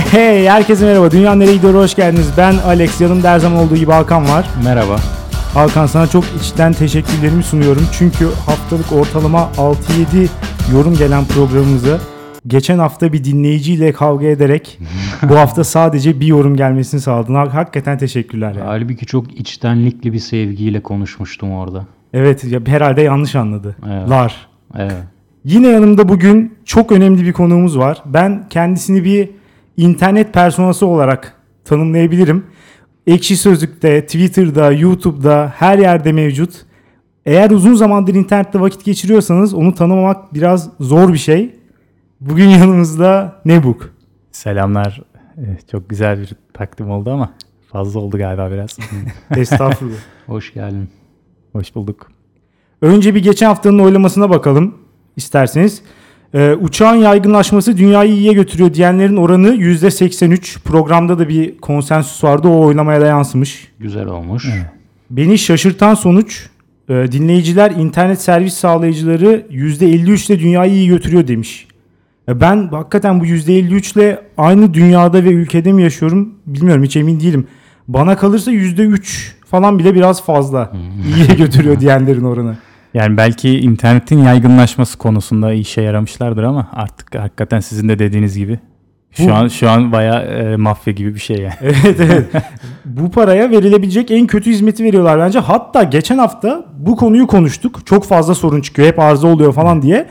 hey herkese merhaba. Dünya nereye gidiyor hoş geldiniz. Ben Alex. Yanımda her zaman olduğu gibi Hakan var. Merhaba. Hakan sana çok içten teşekkürlerimi sunuyorum. Çünkü haftalık ortalama 6-7 yorum gelen programımızı geçen hafta bir dinleyiciyle kavga ederek bu hafta sadece bir yorum gelmesini sağladın. Hakikaten teşekkürler. Yani. Halbuki çok içtenlikli bir sevgiyle konuşmuştum orada. Evet ya herhalde yanlış anladı. Evet. Lar. Evet. Yine yanımda bugün çok önemli bir konuğumuz var. Ben kendisini bir internet personası olarak tanımlayabilirim. Ekşi Sözlük'te, Twitter'da, YouTube'da her yerde mevcut. Eğer uzun zamandır internette vakit geçiriyorsanız onu tanımamak biraz zor bir şey. Bugün yanımızda Nebuk. Selamlar. Ee, Çok güzel bir takdim oldu ama fazla oldu galiba biraz. Estağfurullah. Hoş geldin. Hoş bulduk. Önce bir geçen haftanın oylamasına bakalım isterseniz. Ee, uçağın yaygınlaşması dünyayı iyiye götürüyor diyenlerin oranı %83. Programda da bir konsensüs vardı o oylamaya da yansımış. Güzel olmuş. Beni şaşırtan sonuç e, dinleyiciler internet servis sağlayıcıları %53 ile dünyayı iyi götürüyor demiş. Ya Ben hakikaten bu %53 ile aynı dünyada ve ülkede mi yaşıyorum bilmiyorum hiç emin değilim. Bana kalırsa %3 falan bile biraz fazla iyiye götürüyor diyenlerin oranı. Yani belki internetin yaygınlaşması konusunda işe yaramışlardır ama artık hakikaten sizin de dediğiniz gibi şu Bu- an şu an bayağı e, mafya gibi bir şey yani. Evet evet. bu paraya verilebilecek en kötü hizmeti veriyorlar bence. Hatta geçen hafta bu konuyu konuştuk. Çok fazla sorun çıkıyor. Hep arıza oluyor falan diye.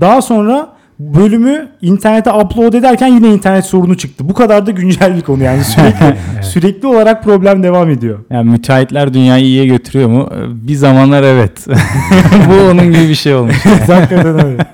Daha sonra bölümü internete upload ederken yine internet sorunu çıktı. Bu kadar da güncel bir konu yani sürekli sürekli olarak problem devam ediyor. Yani müteahhitler dünyayı iyiye götürüyor mu? Ee, Bir zamanlar evet. Bu onun gibi bir şey olmuş. Hakikaten öyle.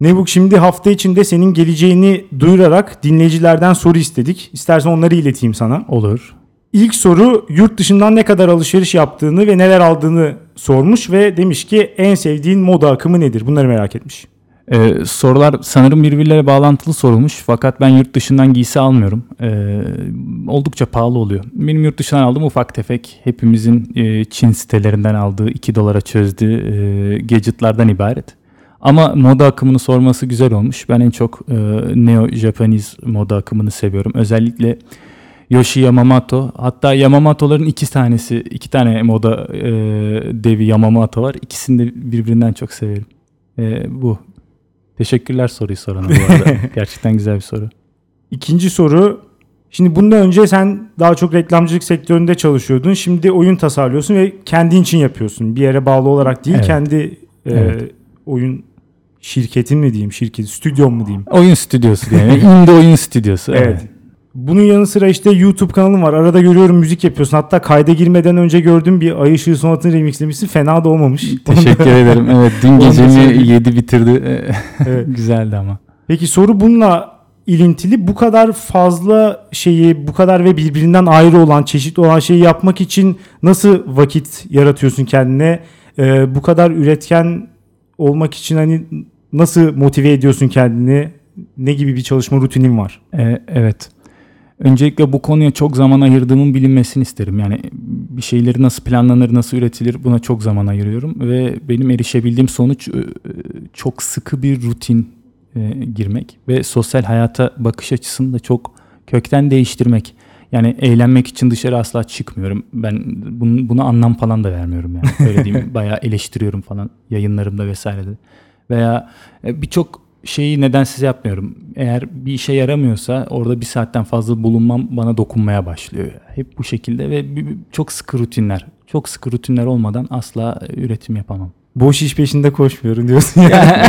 Nebuk şimdi hafta içinde senin geleceğini duyurarak dinleyicilerden soru istedik. İstersen onları ileteyim sana. Olur. İlk soru yurt dışından ne kadar alışveriş yaptığını ve neler aldığını sormuş ve demiş ki en sevdiğin moda akımı nedir? Bunları merak etmiş. Ee, sorular sanırım birbirleriyle bağlantılı sorulmuş fakat ben yurt dışından giysi almıyorum. Ee, oldukça pahalı oluyor. Benim yurt dışından aldığım ufak tefek hepimizin e, Çin sitelerinden aldığı 2 dolara çözdüğü e, gadgetlardan ibaret. Ama moda akımını sorması güzel olmuş. Ben en çok e, neo Japanese moda akımını seviyorum. Özellikle Yoshi Yamamoto. Hatta Yamamoto'ların iki tanesi, iki tane moda e, devi Yamamoto var. İkisini de birbirinden çok severim. E, bu. Teşekkürler soruyu sorana bu arada. Gerçekten güzel bir soru. İkinci soru. Şimdi bundan önce sen daha çok reklamcılık sektöründe çalışıyordun. Şimdi oyun tasarlıyorsun ve kendin için yapıyorsun. Bir yere bağlı olarak değil Evet. kendi e, Evet. oyun şirketin mi diyeyim, şirket, stüdyon mu diyeyim. Oyun stüdyosu diye. Indie oyun stüdyosu. Evet. Evet. Bunun yanı sıra işte YouTube kanalın var. Arada görüyorum müzik yapıyorsun. Hatta kayda girmeden önce gördüğüm bir Ay Işığı Sonatı'nı remixlemişsin. Fena da olmamış. Teşekkür ederim. Evet dün gecemi yedi bitirdi. Evet. Güzeldi ama. Peki soru bununla ilintili. Bu kadar fazla şeyi, bu kadar ve birbirinden ayrı olan, çeşitli olan şeyi yapmak için nasıl vakit yaratıyorsun kendine? Ee, bu kadar üretken olmak için hani nasıl motive ediyorsun kendini? Ne gibi bir çalışma rutinin var? E, evet. Öncelikle bu konuya çok zaman ayırdığımın bilinmesini isterim. Yani bir şeyleri nasıl planlanır, nasıl üretilir buna çok zaman ayırıyorum. Ve benim erişebildiğim sonuç e, çok sıkı bir rutin e, girmek. Ve sosyal hayata bakış açısını da çok kökten değiştirmek. Yani eğlenmek için dışarı asla çıkmıyorum. Ben bunu, buna anlam falan da vermiyorum yani. Öyle diyeyim. Bayağı eleştiriyorum falan yayınlarımda vesairede. Veya e, birçok şeyi nedensiz yapmıyorum. Eğer bir işe yaramıyorsa orada bir saatten fazla bulunmam bana dokunmaya başlıyor. Hep bu şekilde ve çok sıkı rutinler. Çok sıkı rutinler olmadan asla üretim yapamam. Boş iş peşinde koşmuyorum diyorsun ya.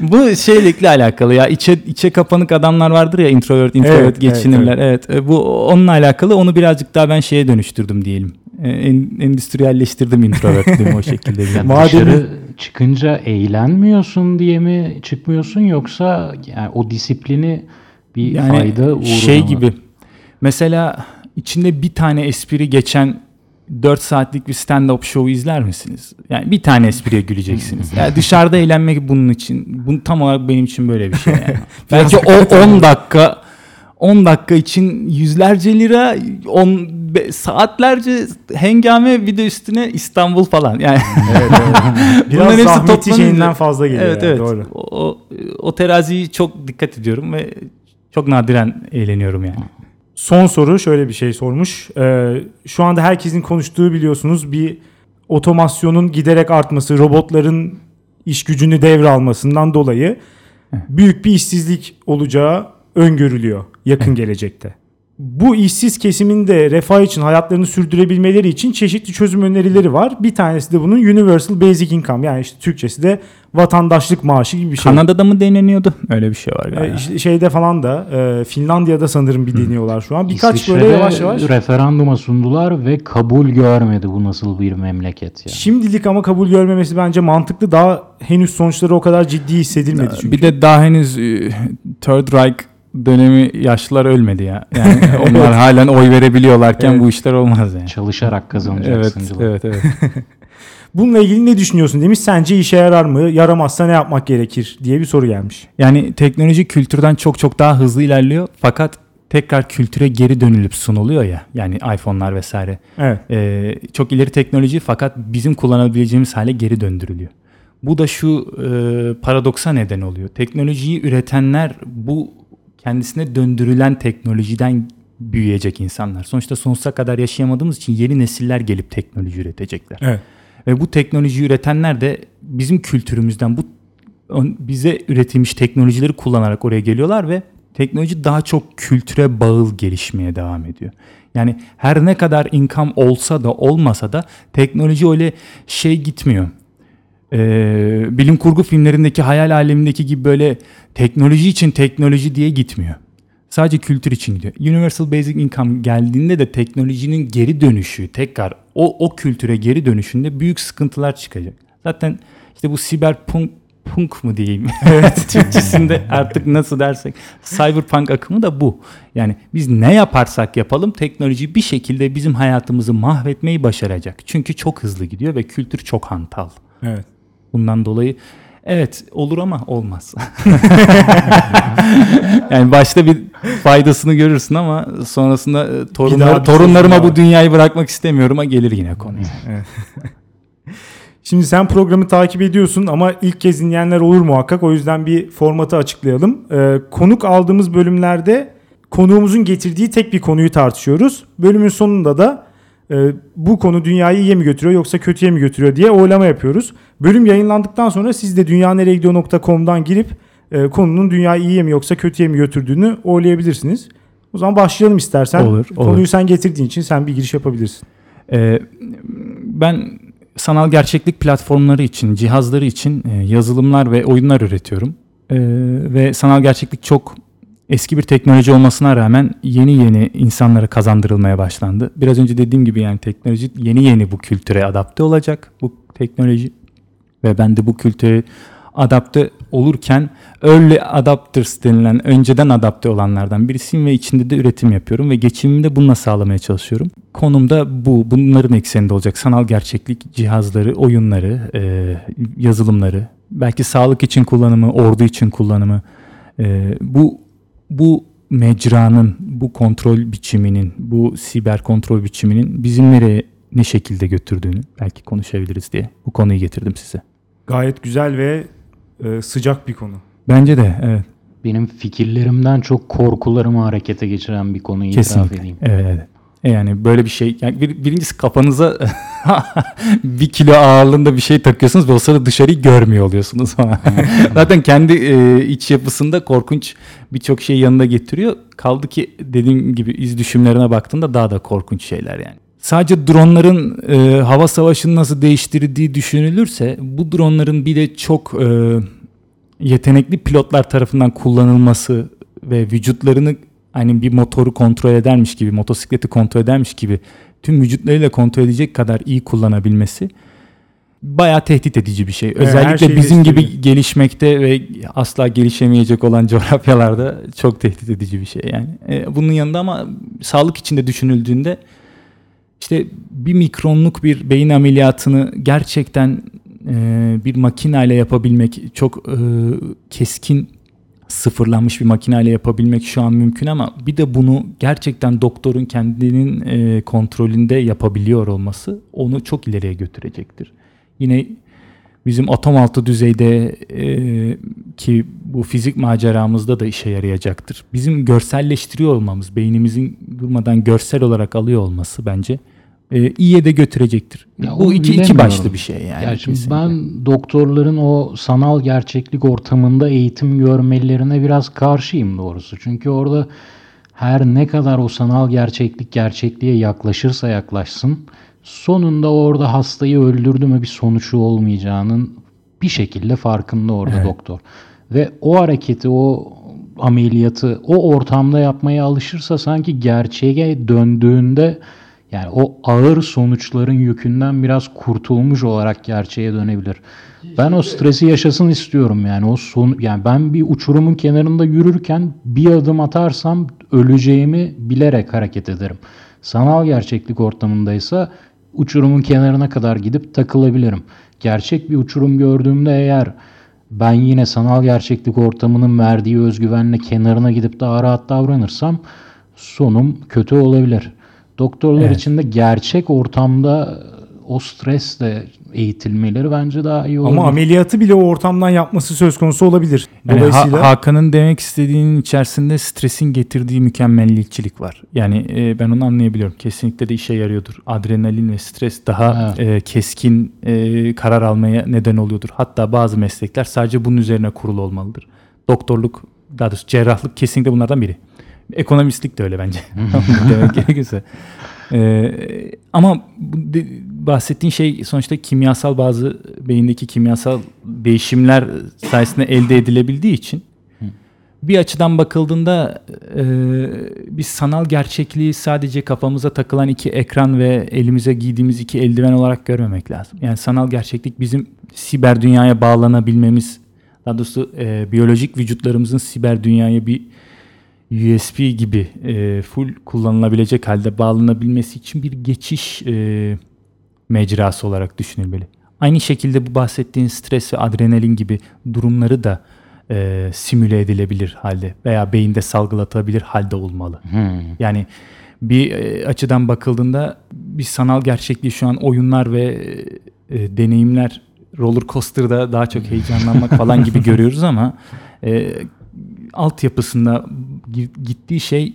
bu şeylikle alakalı ya içe içe kapanık adamlar vardır ya introvert introvert Evet, geçinirler. Evet, e, bu onunla alakalı onu birazcık daha ben şeye dönüştürdüm diyelim. E, en- endüstriyelleştirdim introvertliğimi o şekilde. Yani Madem- dışarı çıkınca eğlenmiyorsun diye mi çıkmıyorsun yoksa yani o disiplini bir Yani fayda uğruna şey mı? gibi. Mesela içinde bir tane espri geçen 4 saatlik bir stand-up show izler misiniz? Yani bir tane espriye güleceksiniz. Yani dışarıda eğlenmek bunun için. Bu tam olarak benim için böyle bir şey yani. Belki o 10 dakika 10 dakika için yüzlerce lira, 10 be- saatlerce hengame bir de üstüne İstanbul falan. Yani evet, evet. Biraz zahmeti şeyinden fazla geliyor. evet yani, evet. Doğru. O, o, o teraziyi çok dikkat ediyorum ve Çok nadiren eğleniyorum yani. Son soru şöyle bir şey sormuş. Ee, şu anda herkesin konuştuğu biliyorsunuz bir otomasyonun giderek artması, robotların iş gücünü devralmasından dolayı büyük bir işsizlik olacağı öngörülüyor yakın gelecekte. Bu işsiz kesimin de refah için hayatlarını sürdürebilmeleri için çeşitli çözüm önerileri var. Bir tanesi de bunun Universal Basic Income yani işte Türkçesi de vatandaşlık maaşı gibi bir şey. Kanada'da mı deneniyordu? Öyle bir şey var Ee, galiba. işte şeyde falan da e, Finlandiya'da sanırım bir deniyorlar şu an. Birkaç İsviçre'de böyle yavaş yavaş. referanduma sundular ve kabul görmedi bu nasıl bir memleket ya. Şimdilik ama kabul görmemesi bence mantıklı. Daha henüz sonuçları o kadar ciddi hissedilmedi çünkü. Bir de daha henüz e, Third Reich dönemi yaşlılar ölmedi ya. Yani onlar halen oy verebiliyorlarken Evet. bu işler olmaz yani. Çalışarak Evet, kazanacaksın. Cılız. evet, evet. Bununla ilgili ne düşünüyorsun demiş. Sence işe yarar mı? Yaramazsa ne yapmak gerekir diye bir soru gelmiş. Yani teknoloji kültürden çok çok daha hızlı ilerliyor. Fakat tekrar kültüre geri dönülüp sunuluyor ya. Yani iPhone'lar vesaire. Evet. Ee, çok ileri teknoloji fakat bizim kullanabileceğimiz hale geri döndürülüyor. Bu da şu e, paradoksa neden oluyor. Teknolojiyi üretenler bu kendisine döndürülen teknolojiden büyüyecek insanlar. Sonuçta sonsuza kadar yaşayamadığımız için yeni nesiller gelip teknoloji üretecekler. Evet. Ve bu teknolojiyi üretenler de bizim kültürümüzden bu bize üretilmiş teknolojileri kullanarak oraya geliyorlar ve teknoloji daha çok kültüre bağıl gelişmeye devam ediyor. Yani her ne kadar income olsa da olmasa da teknoloji öyle şey gitmiyor. Ee, bilim kurgu filmlerindeki hayal alemindeki gibi böyle teknoloji için teknoloji diye gitmiyor. Sadece kültür için gidiyor. Universal Basic Income geldiğinde de teknolojinin geri dönüşü, tekrar o o kültüre geri dönüşünde büyük sıkıntılar çıkacak. Zaten işte bu siberpunk punk mu diyeyim? Evet. Türkçesinde artık nasıl dersek cyberpunk akımı da bu. Yani biz ne yaparsak yapalım teknoloji bir şekilde bizim hayatımızı mahvetmeyi başaracak. Çünkü çok hızlı gidiyor ve kültür çok hantal. Evet. Bundan dolayı evet olur ama olmaz. yani başta bir faydasını görürsün ama sonrasında e, torunlar, torunlarıma bu dünyayı bırakmak istemiyorum ama gelir yine konu. Şimdi sen programı takip ediyorsun ama ilk kez dinleyenler olur muhakkak. O yüzden bir formatı açıklayalım. Ee, konuk aldığımız bölümlerde konuğumuzun getirdiği tek bir konuyu tartışıyoruz. Bölümün sonunda da e, bu konu dünyayı iyiye mi götürüyor yoksa kötüye mi götürüyor diye oylama yapıyoruz. Bölüm yayınlandıktan sonra siz de dünyanereyegidiyor.com'dan girip e, konunun dünyayı iyiye mi yoksa kötüye mi götürdüğünü oylayabilirsiniz. O zaman başlayalım istersen. Olur, olur. Konuyu sen getirdiğin için sen bir giriş yapabilirsin. Ee, ben sanal gerçeklik platformları için, cihazları için e, yazılımlar ve oyunlar üretiyorum. Ee, ve sanal gerçeklik çok eski bir teknoloji olmasına rağmen yeni yeni insanlara kazandırılmaya başlandı. Biraz önce dediğim gibi yani teknoloji yeni yeni bu kültüre adapte olacak bu teknoloji ve ben de bu kültüre adapte olurken early adapters denilen önceden adapte olanlardan birisiyim ve içinde de üretim yapıyorum ve geçimimi de bununla sağlamaya çalışıyorum. Konum da bu. Bunların ekseninde olacak. Sanal gerçeklik cihazları, oyunları, e, yazılımları, belki sağlık için kullanımı, ordu için kullanımı. E, bu bu mecranın, bu kontrol biçiminin, bu siber kontrol biçiminin bizim nereye ne şekilde götürdüğünü belki konuşabiliriz diye bu konuyu getirdim size. Gayet güzel ve e, sıcak bir konu. Bence de evet. Benim fikirlerimden çok korkularımı harekete geçiren bir konuyu itiraf Kesinlikle. edeyim. Evet, evet. Yani böyle bir şey yani bir, birincisi kafanıza bir kilo ağırlığında bir şey takıyorsunuz ve o sırada dışarıyı görmüyor oluyorsunuz. Zaten kendi e, iç yapısında korkunç birçok şeyi yanında getiriyor. Kaldı ki dediğim gibi iz düşümlerine baktığında daha da korkunç şeyler yani. Sadece dronların e, hava savaşını nasıl değiştirdiği düşünülürse bu dronların bir de çok e, yetenekli pilotlar tarafından kullanılması ve vücutlarını hani bir motoru kontrol edermiş gibi, motosikleti kontrol edermiş gibi tüm vücutlarıyla kontrol edecek kadar iyi kullanabilmesi bayağı tehdit edici bir şey. Özellikle şeyi bizim gibi gösteriyor. gelişmekte ve asla gelişemeyecek olan coğrafyalarda çok tehdit edici bir şey yani. E, bunun yanında ama sağlık içinde düşünüldüğünde işte bir mikronluk bir beyin ameliyatını gerçekten e, bir makineyle yapabilmek çok e, keskin sıfırlanmış bir makineyle yapabilmek şu an mümkün ama bir de bunu gerçekten doktorun kendinin e, kontrolünde yapabiliyor olması onu çok ileriye götürecektir. Yine bizim atom altı düzeyde e, ki bu fizik maceramızda da işe yarayacaktır. Bizim görselleştiriyor olmamız, beynimizin durmadan görsel olarak alıyor olması bence e, iyiye de götürecektir. Ya bu iki, iki başlı bir şey yani. Ya şimdi kesinlikle. ben doktorların o sanal gerçeklik ortamında eğitim görmelerine biraz karşıyım doğrusu. Çünkü orada her ne kadar o sanal gerçeklik gerçekliğe yaklaşırsa yaklaşsın sonunda orada hastayı öldürdü mü bir sonucu olmayacağının bir şekilde farkında orada Evet. doktor. Ve o hareketi, o ameliyatı o ortamda yapmaya alışırsa sanki gerçeğe döndüğünde yani o ağır sonuçların yükünden biraz kurtulmuş olarak gerçeğe dönebilir. Ben o stresi yaşasın istiyorum yani o son yani ben bir uçurumun kenarında yürürken bir adım atarsam öleceğimi bilerek hareket ederim. Sanal gerçeklik ortamındaysa uçurumun kenarına kadar gidip takılabilirim. Gerçek bir uçurum gördüğümde eğer ben yine sanal gerçeklik ortamının verdiği özgüvenle kenarına gidip daha rahat davranırsam sonum kötü olabilir. Doktorlar Evet. için de gerçek ortamda o stresle eğitilmeleri bence daha iyi olabilir. Ama ameliyatı bile o ortamdan yapması söz konusu olabilir. Yani Ha- Dolayısıyla Hakan'ın demek istediğinin içerisinde stresin getirdiği mükemmelliyetçilik var. Yani e, ben onu anlayabiliyorum. Kesinlikle de işe yarıyordur. Adrenalin ve stres daha e, keskin e, karar almaya neden oluyordur. Hatta bazı meslekler sadece bunun üzerine kurulu olmalıdır. Doktorluk, daha doğrusu cerrahlık kesinlikle bunlardan biri. Ekonomistlik de öyle bence. demek gerekirse. E, ama de- bahsettiğin şey sonuçta kimyasal bazı beyindeki kimyasal değişimler sayesinde elde edilebildiği için bir açıdan bakıldığında e, biz sanal gerçekliği sadece kafamıza takılan iki ekran ve elimize giydiğimiz iki eldiven olarak görmemek lazım. Yani sanal gerçeklik bizim siber dünyaya bağlanabilmemiz, daha doğrusu e, biyolojik vücutlarımızın siber dünyaya bir USB gibi e, full kullanılabilecek halde bağlanabilmesi için bir geçiş e, mecrası olarak düşünülmeli. Aynı şekilde bu bahsettiğin stres ve adrenalin gibi durumları da e, simüle edilebilir halde veya beyinde salgılatabilir halde olmalı. Hmm. Yani bir e, açıdan bakıldığında bir sanal gerçekliği şu an oyunlar ve e, deneyimler roller coaster'da daha çok heyecanlanmak falan gibi görüyoruz ama e, altyapısında gittiği şey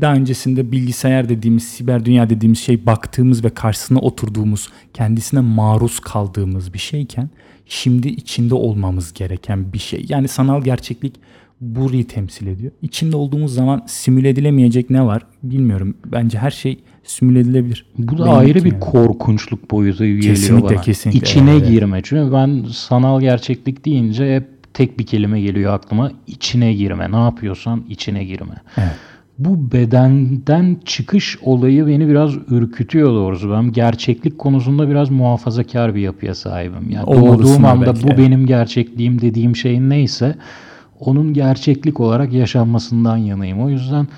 daha öncesinde bilgisayar dediğimiz, siber dünya dediğimiz şey baktığımız ve karşısına oturduğumuz, kendisine maruz kaldığımız bir şeyken şimdi içinde olmamız gereken bir şey. Yani sanal gerçeklik burayı temsil ediyor. İçinde olduğumuz zaman simüle edilemeyecek ne var bilmiyorum. Bence her şey simüle edilebilir. Bu da Benim ayrı için bir yani. korkunçluk boyutu geliyor Kesinlikle, bana. kesinlikle. İçine Evet. girme. Çünkü ben sanal gerçeklik deyince hep tek bir kelime geliyor aklıma. İçine girme. Ne yapıyorsan içine girme. Evet. Bu bedenden çıkış olayı beni biraz ürkütüyor doğrusu. Ben gerçeklik konusunda biraz muhafazakar bir yapıya sahibim. Yani Olmalısın doğduğum da anda belki, bu benim gerçekliğim dediğim şey neyse onun gerçeklik olarak yaşanmasından yanayım. O yüzden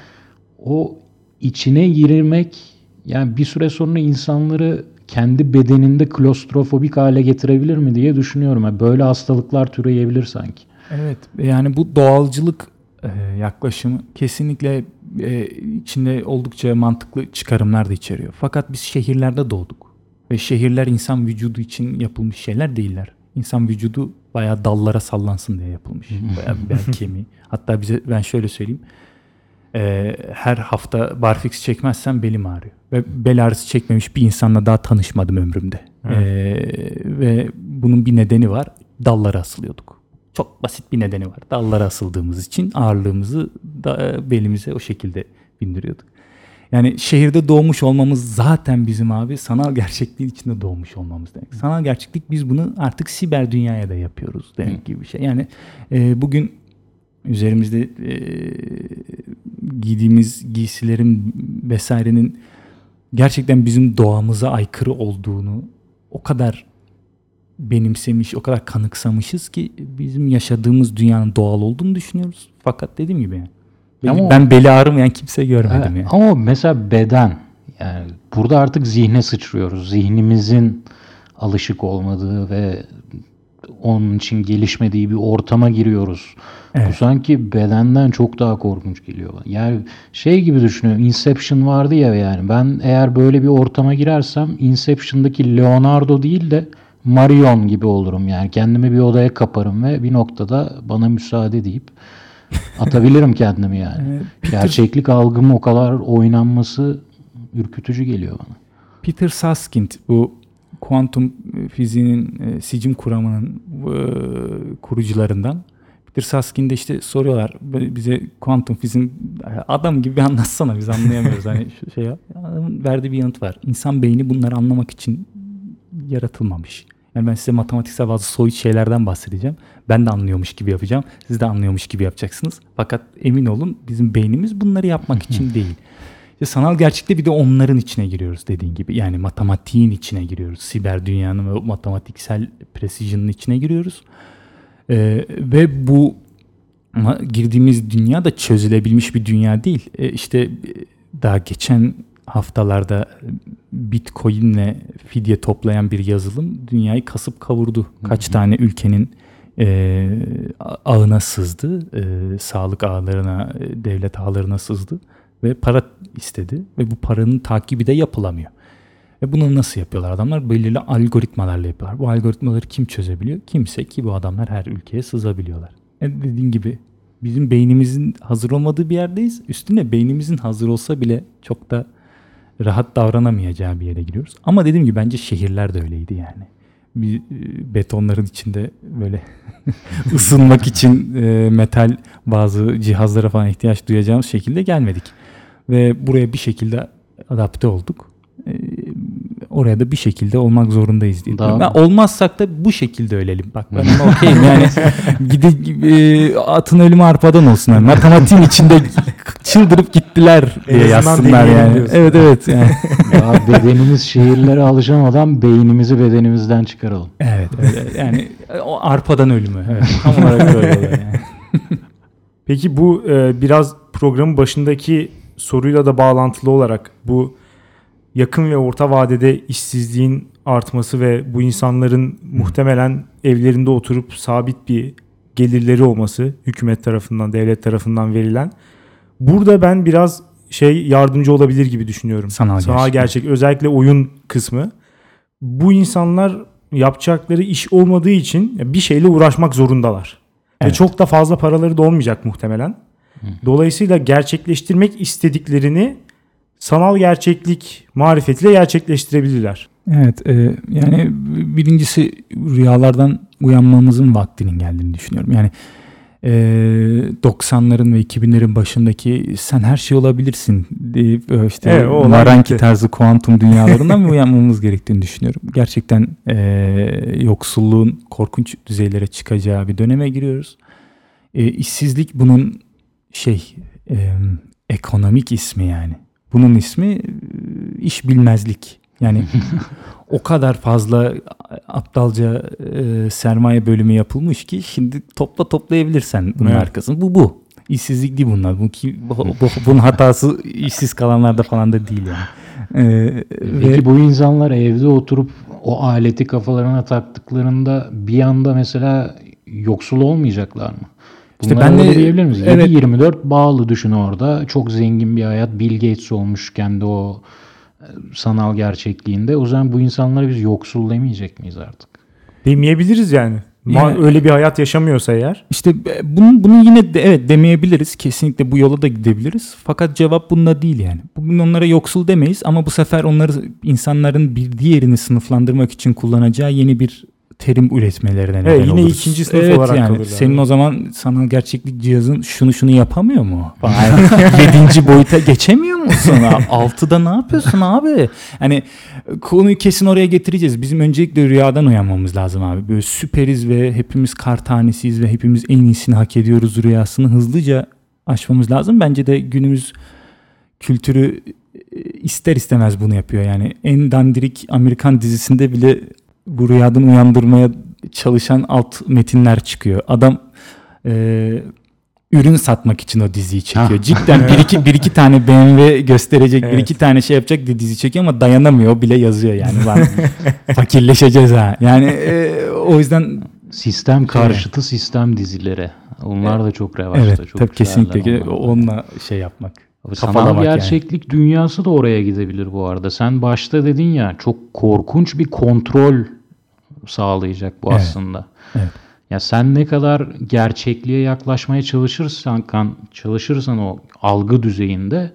o içine girmek yani bir süre sonra insanları kendi bedeninde klostrofobik hale getirebilir mi diye düşünüyorum. Yani böyle hastalıklar türeyebilir sanki. Evet yani bu doğalcılık e, yaklaşımı kesinlikle e, içinde oldukça mantıklı çıkarımlar da içeriyor. Fakat biz şehirlerde doğduk ve şehirler insan vücudu için yapılmış şeyler değiller. İnsan vücudu bayağı dallara sallansın diye yapılmış. Bayağı bel kemiği. Hatta bize ben şöyle söyleyeyim. E, her hafta barfix çekmezsem belim ağrıyor. Ve bel ağrısı çekmemiş bir insanla daha tanışmadım ömrümde. E, ve bunun bir nedeni var. Dallara asılıyorduk. Çok basit bir nedeni var. Dallara asıldığımız için ağırlığımızı da belimize o şekilde bindiriyorduk. Yani şehirde doğmuş olmamız zaten bizim abi sanal gerçekliğin içinde doğmuş olmamız demek. Sanal gerçeklik biz bunu artık siber dünyaya da yapıyoruz demek gibi bir şey. Yani e, bugün üzerimizde e, giydiğimiz giysilerin vesairenin gerçekten bizim doğamıza aykırı olduğunu o kadar benimsemiş, o kadar kanıksamışız ki bizim yaşadığımız dünyanın doğal olduğunu düşünüyoruz. Fakat dediğim gibi yani. Ama- ben beli ağrımayan kimse görmedim Evet, yani. Ama mesela beden yani burada artık zihne sıçrıyoruz. Zihnimizin alışık olmadığı ve onun için gelişmediği bir ortama giriyoruz. Bu Evet. sanki bedenden çok daha korkunç geliyor. Yani şey gibi düşünüyorum. Inception vardı ya yani. Ben eğer böyle bir ortama girersem Inception'daki Leonardo değil de Marion gibi olurum yani. Kendimi bir odaya kaparım ve bir noktada bana müsaade deyip atabilirim kendimi yani. Gerçeklik algım o kadar oynanması ürkütücü geliyor bana. Peter Susskind bu kuantum fiziğinin e, sicim kuramının e, kurucularından. Peter Suskind'e işte soruyorlar bize kuantum fiziğin adam gibi bir anlatsana biz anlayamıyoruz hani şey adamın verdiği bir yanıt var. İnsan beyni bunları anlamak için yaratılmamış. Yani ben size matematiksel bazı soyut şeylerden bahsedeceğim. Ben de anlıyormuş gibi yapacağım. Siz de anlıyormuş gibi yapacaksınız. Fakat emin olun bizim beynimiz bunları yapmak için değil. İşte sanal gerçekte bir de onların içine giriyoruz dediğin gibi. Yani matematiğin içine giriyoruz. Siber dünyanın ve matematiksel precision'ın içine giriyoruz. Ee, ve bu girdiğimiz dünya da çözülebilmiş bir dünya değil. Ee, işte daha geçen haftalarda Bitcoin'le fidye toplayan bir yazılım dünyayı kasıp kavurdu. Kaç Hı-hı. tane ülkenin e, ağına sızdı, e, sağlık ağlarına, e, devlet ağlarına sızdı ve para istedi ve bu paranın takibi de yapılamıyor. Ve bunu nasıl yapıyorlar adamlar? Belirli algoritmalarla yapıyorlar. Bu algoritmaları kim çözebiliyor? Kimse ki bu adamlar her ülkeye sızabiliyorlar. E, dediğim gibi bizim beynimizin hazır olmadığı bir yerdeyiz. Üstüne beynimizin hazır olsa bile çok da rahat davranamayacağı bir yere giriyoruz. Ama dediğim gibi bence şehirler de öyleydi yani. Bir e, betonların içinde böyle ısınmak için e, metal bazı cihazlara falan ihtiyaç duyacağımız şekilde gelmedik. Ve buraya bir şekilde adapte olduk. E, oraya da bir şekilde olmak zorundayız diye. Ben olmazsak da bu şekilde ölelim. Bak ben okeyim yani gide e, atın ölümü arpadan olsun. Yani. Matematiğin içinde çıldırıp gittiler diye yazsınlar yani. Evet evet yani. ya bedenimiz şehirlere alışamadan beynimizi bedenimizden çıkaralım. Evet, evet yani o arpadan ölümü. Evet, tam olarak öyle yani. Peki bu e, biraz programın başındaki soruyla da bağlantılı olarak bu yakın ve orta vadede işsizliğin artması ve bu insanların muhtemelen evlerinde oturup sabit bir gelirleri olması hükümet tarafından, devlet tarafından verilen. Burada ben biraz şey yardımcı olabilir gibi düşünüyorum. Sanal, Sanal gerçek. gerçek. Özellikle oyun kısmı. Bu insanlar yapacakları iş olmadığı için bir şeyle uğraşmak zorundalar. Evet. Ve çok da fazla paraları da olmayacak muhtemelen. Dolayısıyla gerçekleştirmek istediklerini sanal gerçeklik marifetiyle gerçekleştirebilirler. Evet e, yani birincisi rüyalardan uyanmamızın vaktinin geldiğini düşünüyorum. Yani e, 90'ların ve 2000'lerin başındaki sen her şey olabilirsin deyip e, işte evet, Naranki tarzı kuantum dünyalarından mı uyanmamız gerektiğini düşünüyorum. Gerçekten e, yoksulluğun korkunç düzeylere çıkacağı bir döneme giriyoruz. E, işsizlik bunun şey e, ekonomik ismi yani. Bunun ismi e, iş bilmezlik. Yani o kadar fazla aptalca e, sermaye bölümü yapılmış ki şimdi topla toplayabilirsen bunun evet. arkasını. Bu bu. İşsizlik değil bunlar. Bu, ki, bu, bu, bunun hatası işsiz kalanlarda falan da değil yani. Ee, Peki ve... bu insanlar evde oturup o aleti kafalarına taktıklarında bir anda mesela yoksul olmayacaklar mı? İşte ben de diyebilir miyiz? Evet. 24 bağlı düşün orada. Çok zengin bir hayat. Bill Gates olmuş kendi o e, sanal gerçekliğinde. O zaman bu insanları biz yoksul demeyecek miyiz artık? Demeyebiliriz yani. yani öyle bir hayat yaşamıyorsa eğer. İşte e, bunu, bunu yine de, evet demeyebiliriz. Kesinlikle bu yola da gidebiliriz. Fakat cevap bununla değil yani. Bugün onlara yoksul demeyiz ama bu sefer onları insanların bir diğerini sınıflandırmak için kullanacağı yeni bir terim üretmelerine neden evet, yine oluruz. ikinci sınıf evet, olarak yani, Senin o zaman sanal gerçeklik cihazın şunu şunu yapamıyor mu? Yedinci boyuta geçemiyor musun? Altıda ne yapıyorsun abi? Hani konuyu kesin oraya getireceğiz. Bizim öncelikle rüyadan uyanmamız lazım abi. Böyle süperiz ve hepimiz kar tanesiyiz ve hepimiz en iyisini hak ediyoruz rüyasını hızlıca aşmamız lazım. Bence de günümüz kültürü ister istemez bunu yapıyor. Yani en dandirik Amerikan dizisinde bile bu rüyadan uyandırmaya çalışan alt metinler çıkıyor. Adam e, ürün satmak için o diziyi çekiyor. Ha. Cidden bir iki, bir iki tane BMW gösterecek, evet. bir iki tane şey yapacak diye dizi çekiyor ama dayanamıyor. Bile yazıyor yani. Lan fakirleşeceğiz ha. Yani e, o yüzden sistem karşıtı evet. sistem dizileri. Onlar evet. da çok revaçta. Evet, çok tabii kesinlikle. Onunla şey yapmak. Sanal gerçeklik yani. dünyası da oraya gidebilir bu arada. Sen başta dedin ya çok korkunç bir kontrol sağlayacak bu Evet. aslında. Evet. Ya sen ne kadar gerçekliğe yaklaşmaya çalışırsan kan çalışırsan o algı düzeyinde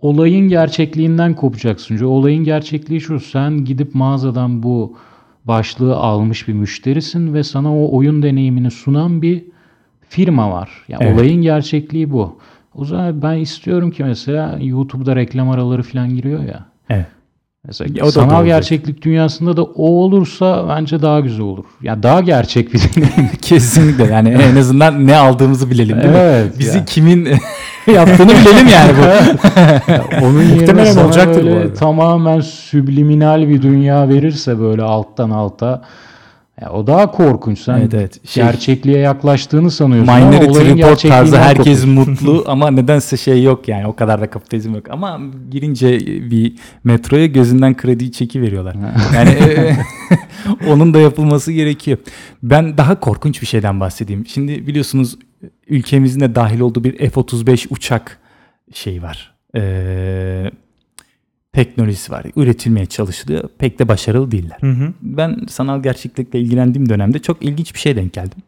olayın gerçekliğinden kopacaksın. Çünkü olayın gerçekliği şu. Sen gidip mağazadan bu başlığı almış bir müşterisin ve sana o oyun deneyimini sunan bir firma var. Yani Evet. olayın gerçekliği bu. O zaman ben istiyorum ki mesela YouTube'da reklam araları falan giriyor ya. Evet. Mesela Ya o da sanal olacak. gerçeklik dünyasında da o olursa bence daha güzel olur. Ya daha gerçek bir. Kesinlikle yani en azından ne aldığımızı bilelim değil Evet mi? Bizi ya. kimin yaptığını bilelim yani bu. Onun yerine Muhtemelen olacaktır bu böyle arada. tamamen subliminal bir dünya verirse böyle alttan alta ya o daha korkunç. Sen Evet, evet. Şey- gerçekliğe yaklaştığını sanıyorsun ama Minority olayın Report tarzı herkes kopuyorsun. mutlu ama nedense şey yok yani o kadar da kapitalizm yok. Ama girince bir metroya gözünden krediyi çeki veriyorlar. Yani e, onun da yapılması gerekiyor. Ben daha korkunç bir şeyden bahsedeyim. Şimdi biliyorsunuz ülkemizin de dahil olduğu bir F-35 uçak şey var. Ee, teknolojisi var. Üretilmeye çalışılıyor. Pek de başarılı değiller. Hı hı. Ben sanal gerçeklikle ilgilendiğim dönemde çok ilginç bir şey denk geldim.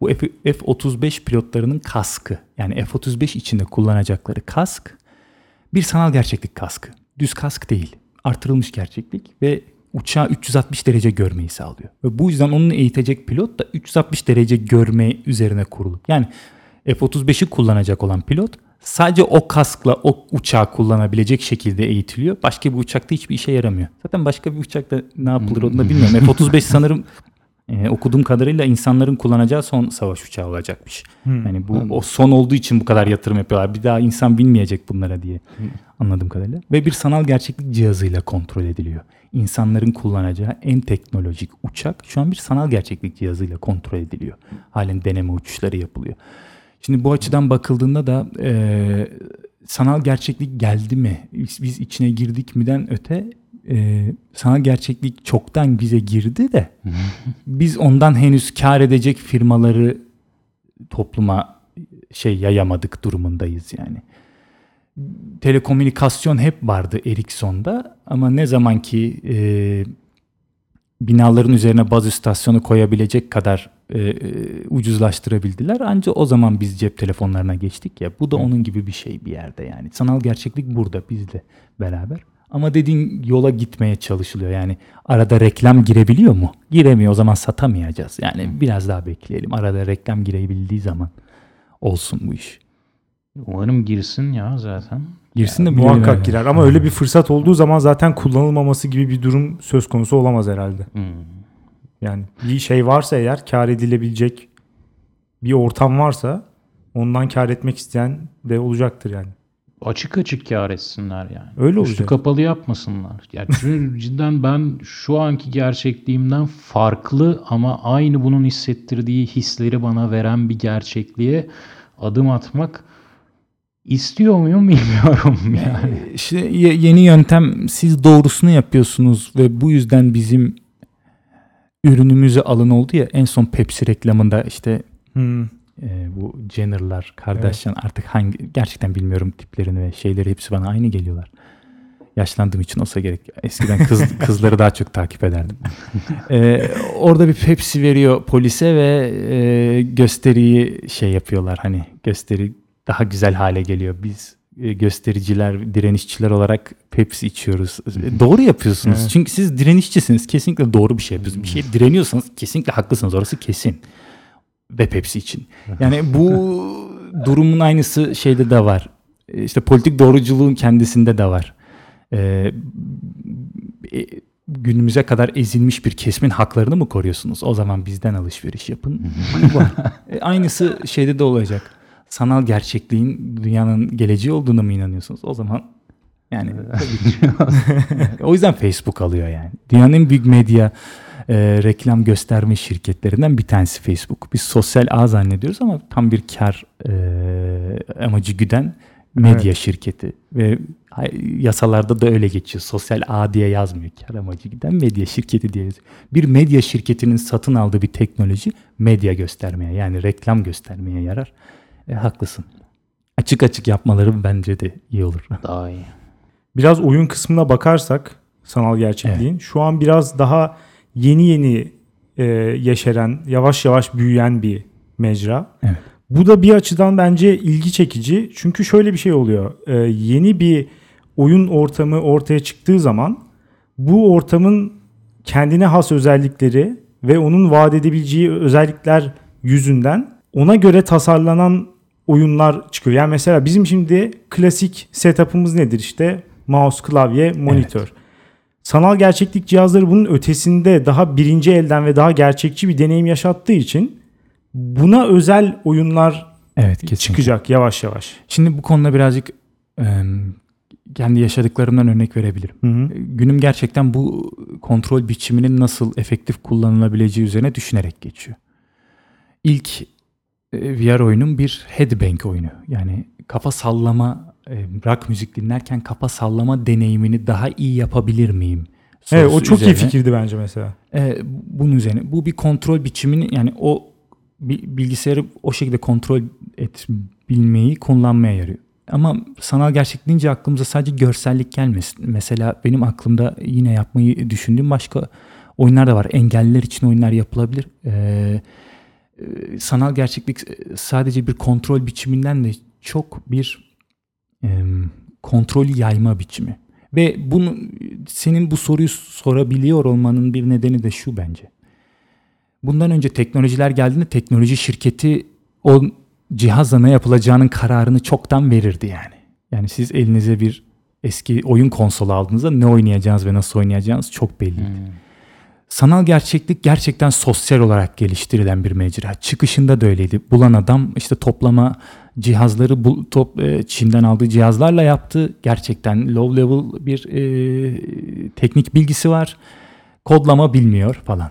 Bu F- F-35 pilotlarının kaskı yani F-35 içinde kullanacakları kask bir sanal gerçeklik kaskı. Düz kask değil. Artırılmış gerçeklik ve uçağı 360 derece görmeyi sağlıyor. Ve bu yüzden onu eğitecek pilot da 360 derece görme üzerine kurulu. Yani F-35'i kullanacak olan pilot sadece o kaskla o uçağı kullanabilecek şekilde eğitiliyor. Başka bir uçakta hiçbir işe yaramıyor. Zaten başka bir uçakta ne yapılır onu da bilmiyorum. F-35 sanırım e, okuduğum kadarıyla insanların kullanacağı son savaş uçağı olacakmış. Yani bu o son olduğu için bu kadar yatırım yapıyorlar. Bir daha insan bilmeyecek bunlara diye anladığım kadarıyla. Ve bir sanal gerçeklik cihazıyla kontrol ediliyor. İnsanların kullanacağı en teknolojik uçak şu an bir sanal gerçeklik cihazıyla kontrol ediliyor. Halen deneme uçuşları yapılıyor. Şimdi bu açıdan bakıldığında da e, sanal gerçeklik geldi mi? Biz, biz içine girdik mi'den öte e, sanal gerçeklik çoktan bize girdi de biz ondan henüz kar edecek firmaları topluma şey yayamadık durumundayız yani. Telekomünikasyon hep vardı Ericsson'da ama ne zaman ki e, binaların üzerine baz istasyonu koyabilecek kadar e, e, ucuzlaştırabildiler. Ancak o zaman biz cep telefonlarına geçtik ya. Bu da onun gibi bir şey bir yerde yani. Sanal gerçeklik burada bizle beraber. Ama dediğin yola gitmeye çalışılıyor. Yani arada reklam girebiliyor mu? Giremiyor. O zaman satamayacağız. Yani biraz daha bekleyelim. Arada reklam girebildiği zaman olsun bu iş. Umarım girsin ya zaten. Girsin de bilelim Muhakkak yani. girer ama öyle bir fırsat olduğu zaman zaten kullanılmaması gibi bir durum söz konusu olamaz herhalde. Hmm. Yani bir şey varsa eğer kar edilebilecek bir ortam varsa ondan kar etmek isteyen de olacaktır yani. Açık açık kar etsinler yani. Öyle Üstü olacak. kapalı yapmasınlar. Yani çünkü cidden ben şu anki gerçekliğimden farklı ama aynı bunun hissettirdiği hisleri bana veren bir gerçekliğe adım atmak istiyor muyum bilmiyorum yani. İşte ye- yeni yöntem siz doğrusunu yapıyorsunuz ve bu yüzden bizim ürünümüze alın oldu ya en son Pepsi reklamında işte Hmm. e, bu Jenner'lar, Kardashian artık hangi gerçekten bilmiyorum tiplerini ve şeyleri hepsi bana aynı geliyorlar. Yaşlandığım için olsa gerek. Eskiden kız, kızları daha çok takip ederdim. E, orada bir Pepsi veriyor polise ve e, gösteriyi şey yapıyorlar hani gösteri daha güzel hale geliyor. Biz e, göstericiler, direnişçiler olarak Pepsi içiyoruz. Doğru yapıyorsunuz. Evet. Çünkü siz direnişçisiniz. Kesinlikle doğru bir şey yapıyorsunuz. Bir şeye direniyorsanız kesinlikle haklısınız. Orası kesin. Ve Pepsi için. Yani bu durumun aynısı şeyde de var. E, İşte politik doğruculuğun kendisinde de var. Ee, günümüze kadar ezilmiş bir kesimin haklarını mı koruyorsunuz? O zaman bizden alışveriş yapın. E, aynısı şeyde de olacak. Sanal gerçekliğin dünyanın geleceği olduğuna mı inanıyorsunuz? O zaman yani tabii ki. o yüzden Facebook alıyor yani. Dünyanın en büyük medya e, reklam gösterme şirketlerinden bir tanesi Facebook. Biz sosyal ağ zannediyoruz ama tam bir kar e, amacı güden medya Evet. şirketi ve yasalarda da öyle geçiyor. Sosyal ağ diye yazmıyor. Kar amacı giden medya şirketi diye yazıyor. Bir medya şirketinin satın aldığı bir teknoloji medya göstermeye yani reklam göstermeye yarar. E, haklısın. Açık açık yapmaları bence de iyi olur. Daha iyi. Biraz oyun kısmına bakarsak sanal gerçekliğin şu an biraz daha yeni yeni e, yeşeren, yavaş yavaş büyüyen bir mecra. Evet. Bu da bir açıdan bence ilgi çekici. Çünkü şöyle bir şey oluyor. E, yeni bir oyun ortamı ortaya çıktığı zaman bu ortamın kendine has özellikleri ve onun vaat edebileceği özellikler yüzünden ona göre tasarlanan oyunlar çıkıyor. Yani mesela bizim şimdi klasik setup'ımız nedir işte? Mouse, klavye, monitör. Sanal gerçeklik cihazları bunun ötesinde daha birinci elden ve daha gerçekçi bir deneyim yaşattığı için buna özel oyunlar Evet kesinlikle. çıkacak yavaş yavaş. Şimdi bu konuda birazcık e, kendi yaşadıklarımdan örnek verebilirim. Hı hı. Günüm gerçekten bu kontrol biçiminin nasıl efektif kullanılabileceği üzerine düşünerek geçiyor. İlk VR oyunum bir headbang oyunu. Yani kafa sallama, e, rock müzik dinlerken kafa sallama deneyimini daha iyi yapabilir miyim? Evet o çok iyi üzerine. fikirdi bence mesela. E, bunun üzerine. Bu bir kontrol biçimini yani o bi- bilgisayarı o şekilde kontrol edebilmeyi kullanmaya yarıyor. Ama sanal gerçeklik deyince aklımıza sadece görsellik gelmesin. Mesela benim aklımda yine yapmayı düşündüğüm başka oyunlar da var. Engelliler için oyunlar yapılabilir. Ee, sanal gerçeklik sadece bir kontrol biçiminden de çok bir em, kontrol yayma biçimi. Ve bunu senin bu soruyu sorabiliyor olmanın bir nedeni de şu bence. Bundan önce teknolojiler geldiğinde teknoloji şirketi o cihazla ne yapılacağının kararını çoktan verirdi yani. Yani siz elinize bir eski oyun konsolu aldığınızda ne oynayacağınız ve nasıl oynayacağınız çok belli. Sanal gerçeklik gerçekten sosyal olarak geliştirilen bir mecra. Çıkışında da öyleydi. Bulan adam işte toplama cihazları bu, top, e, Çin'den aldığı cihazlarla yaptı. Gerçekten low level bir e, teknik bilgisi var. Kodlama bilmiyor falan.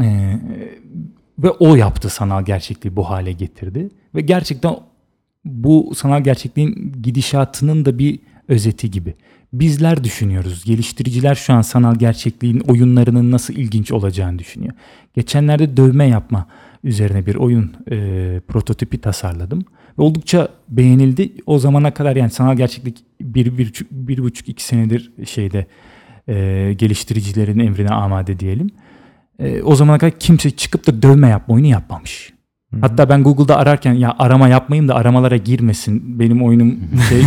E, ve o yaptı sanal gerçekliği bu hale getirdi. Ve gerçekten bu sanal gerçekliğin gidişatının da bir özeti gibi. Bizler düşünüyoruz. Geliştiriciler şu an sanal gerçekliğin oyunlarının nasıl ilginç olacağını düşünüyor. Geçenlerde dövme yapma üzerine bir oyun e, prototipi tasarladım. Ve oldukça beğenildi. O zamana kadar yani sanal gerçeklik bir, bir, bir buçuk iki senedir şeyde e, geliştiricilerin emrine amade diyelim. E, o zamana kadar kimse çıkıp da dövme yapma oyunu yapmamış. Hatta ben Google'da ararken ya arama yapmayayım da aramalara girmesin benim oyunum şey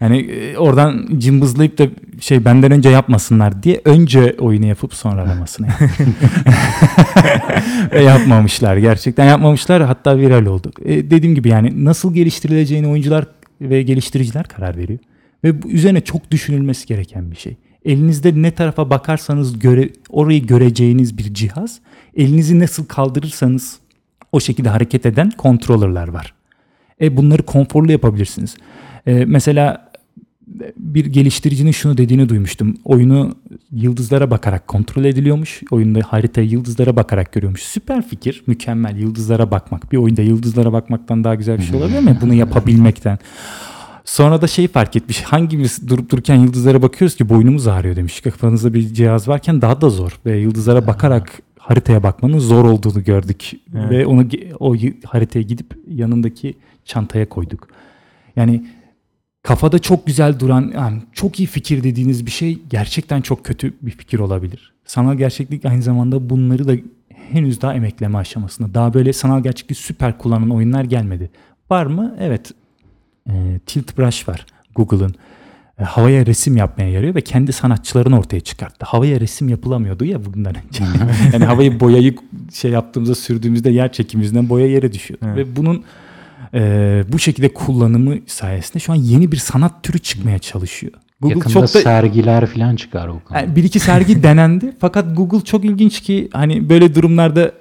yani e, oradan cımbızlayıp da şey benden önce yapmasınlar diye önce oyunu yapıp sonra aramasını. Ve yapmamışlar gerçekten yapmamışlar hatta viral oldu. E, dediğim gibi yani nasıl geliştirileceğini oyuncular ve geliştiriciler karar veriyor. Ve bu üzerine çok düşünülmesi gereken bir şey. Elinizde ne tarafa bakarsanız göre, orayı göreceğiniz bir cihaz. Elinizi nasıl kaldırırsanız o şekilde hareket eden controller'lar var. E bunları konforlu yapabilirsiniz. E, mesela bir geliştiricinin şunu dediğini duymuştum. Oyunu yıldızlara bakarak kontrol ediliyormuş. Oyunda haritayı yıldızlara bakarak görüyormuş. Süper fikir, mükemmel. Yıldızlara bakmak. Bir oyunda yıldızlara bakmaktan daha güzel bir şey olabilir mi? Bunu yapabilmekten. Sonra da şeyi fark etmiş. Hangimiz durup dururken yıldızlara bakıyoruz ki boynumuz ağrıyor demiş. Kafanızda bir cihaz varken daha da zor. Ve yıldızlara bakarak haritaya bakmanın zor olduğunu gördük. Evet. Ve onu o haritaya gidip yanındaki çantaya koyduk. Yani kafada çok güzel duran, yani çok iyi fikir dediğiniz bir şey gerçekten çok kötü bir fikir olabilir. Sanal gerçeklik aynı zamanda bunları da henüz daha emekleme aşamasında. Daha böyle sanal gerçekliği süper kullanan oyunlar gelmedi. Var mı? Evet. E, Tilt Brush var Google'ın. E, havaya resim yapmaya yarıyor ve kendi sanatçılarını ortaya çıkarttı. Havaya resim yapılamıyordu ya bundan önce. yani havayı boyayı şey yaptığımızda sürdüğümüzde yer çekimi yüzünden boya yere düşüyor. Evet. Ve bunun e, bu şekilde kullanımı sayesinde şu an yeni bir sanat türü çıkmaya çalışıyor. Google Yakında çok da sergiler falan çıkar o konuda. yani bir iki sergi denendi fakat Google çok ilginç ki hani böyle durumlarda